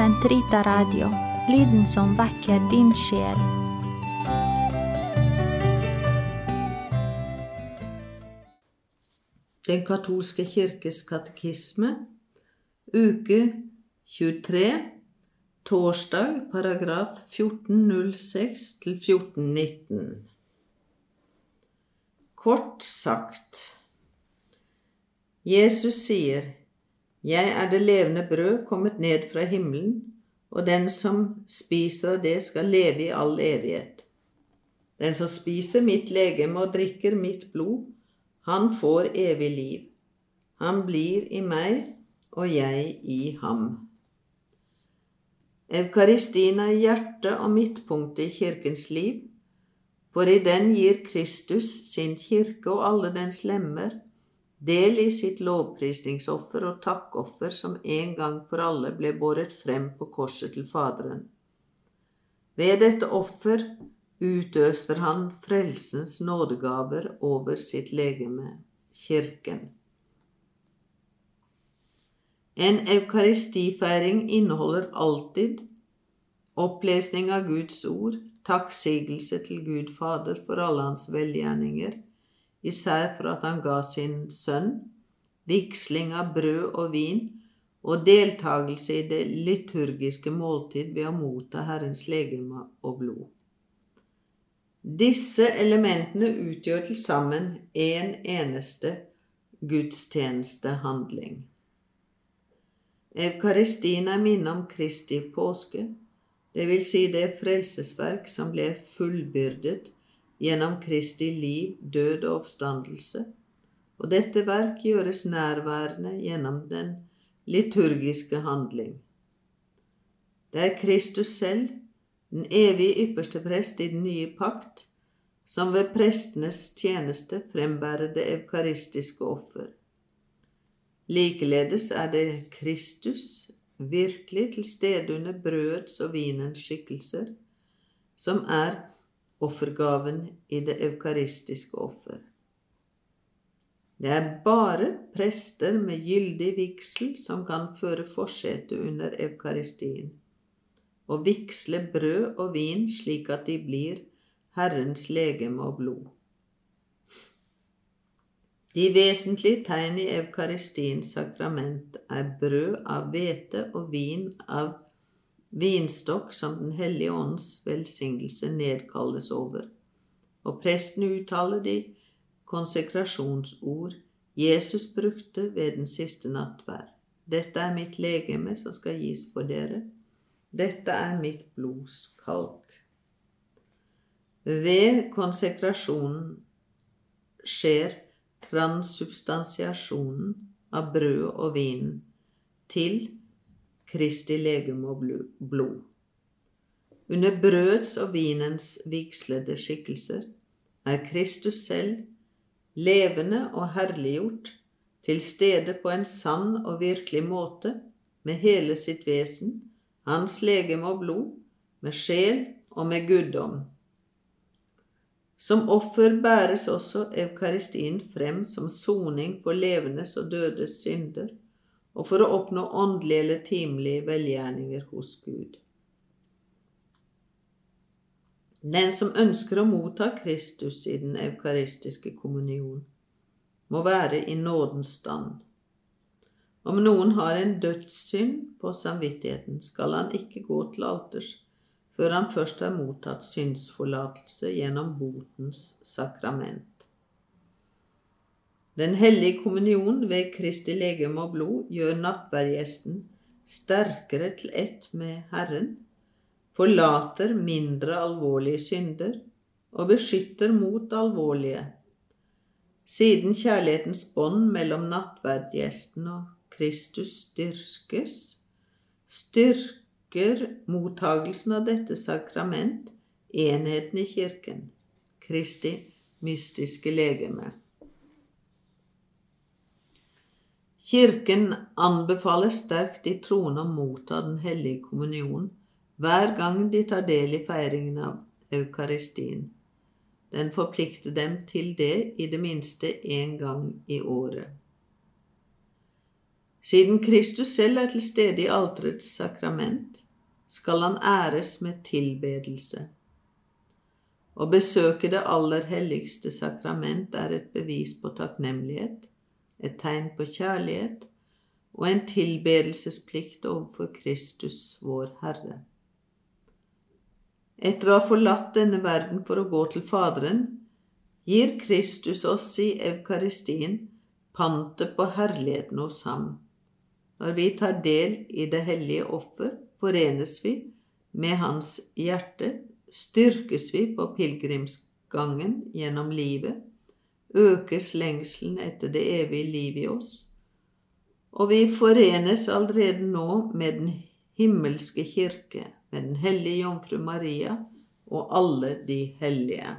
Sentrita Radio, lyden som vekker din sjel. Den katolske kirkes katekisme, uke 23, torsdag, paragraf 1406 til 1419. Kort sagt Jesus sier, 'Jeg er det levende brød kommet ned fra himmelen', og den som spiser det, skal leve i all evighet. Den som spiser mitt legeme og drikker mitt blod, han får evig liv. Han blir i meg, og jeg i ham. Eukaristien er hjertet og midtpunktet i kirkens liv, for i den gir Kristus sin kirke og alle dens lemmer del i sitt lovprisningsoffer og takkoffer som en gang for alle ble båret frem på korset til Faderen. Ved dette offer utøster han frelsens nådegaver over sitt legeme, Kirken. En eukaristifeiring inneholder alltid opplesning av Guds ord, takksigelse til Gud Fader for alle hans velgjerninger, især for at han ga sin sønn, vigsling av brød og vin og deltakelse i det liturgiske måltid ved å motta Herrens legeme og blod. Disse elementene utgjør til sammen en eneste gudstjenestehandling. Eukaristien er minne om Kristi påske, det vil si det frelsesverk som ble fullbyrdet gjennom Kristi liv, død og oppstandelse, og dette verk gjøres nærværende gjennom den liturgiske handling. Det er Kristus selv, den evige ypperste prest i den nye pakt, som ved prestenes tjeneste frembærer det eukaristiske offer. Likeledes er det Kristus, virkelig til stede under brødets og vinens skikkelser, som er offergaven i det eukaristiske offer. Det er bare prester med gyldig vigsel som kan føre forsetet under eukaristien, og vigsle brød og vin slik at de blir Herrens legeme og blod. De vesentlige tegn i eukaristiens sakrament er brød av hvete og vin av vinstokk som Den hellige ånds velsignelse nedkalles over, og presten uttaler de konsekrasjonsord Jesus brukte ved den siste nattvær. Dette er mitt legeme som skal gis for dere. Dette er mitt blods kalk. Ved konsekrasjonen skjer transubstansiasjonen av brød og vin til Kristi legeme og blod. Under brøds og vinens vigslede skikkelser er Kristus selv levende og herliggjort, til stede på en sann og virkelig måte, med hele sitt vesen, hans legeme og blod, med sjel og med guddom. Som offer bæres også eukaristien frem som soning for levendes og dødes synder, og for å oppnå åndelige eller timelige velgjerninger hos Gud. Den som ønsker å motta Kristus i den eukaristiske kommunion, må være i nådens stand. Om noen har en dødssynd på samvittigheten, skal han ikke gå til alters før han først har mottatt syndsforlatelse gjennom botens sakrament. Den hellige kommunion ved Kristi legeme og blod gjør nattverdgjesten sterkere til ett med Herren, forlater mindre alvorlige synder og beskytter mot alvorlige. Siden kjærlighetens bånd mellom nattverdgjesten og Kristus styrkes, styrker mottagelsen av dette sakrament enheten i Kirken, Kristi mystiske legeme. Kirken anbefaler sterkt de troende å motta Den hellige kommunion hver gang de tar del i feiringen av eukaristien. Den forplikter dem til det i det minste én gang i året. Siden Kristus selv er til stede i alterets sakrament, skal han æres med tilbedelse. Å besøke det aller helligste sakrament er et bevis på takknemlighet, et tegn på kjærlighet og en tilbedelsesplikt overfor Kristus, vår Herre. Etter å ha forlatt denne verden for å gå til Faderen, gir Kristus oss i Eukaristien pantet på herligheten hos ham. Når vi tar del i det hellige offer, forenes vi med hans hjerte, styrkes vi på pilegrimsgangen gjennom livet, økes lengselen etter det evige liv i oss, og vi forenes allerede nå med den himmelske kirke, med den hellige jomfru Maria og alle de hellige.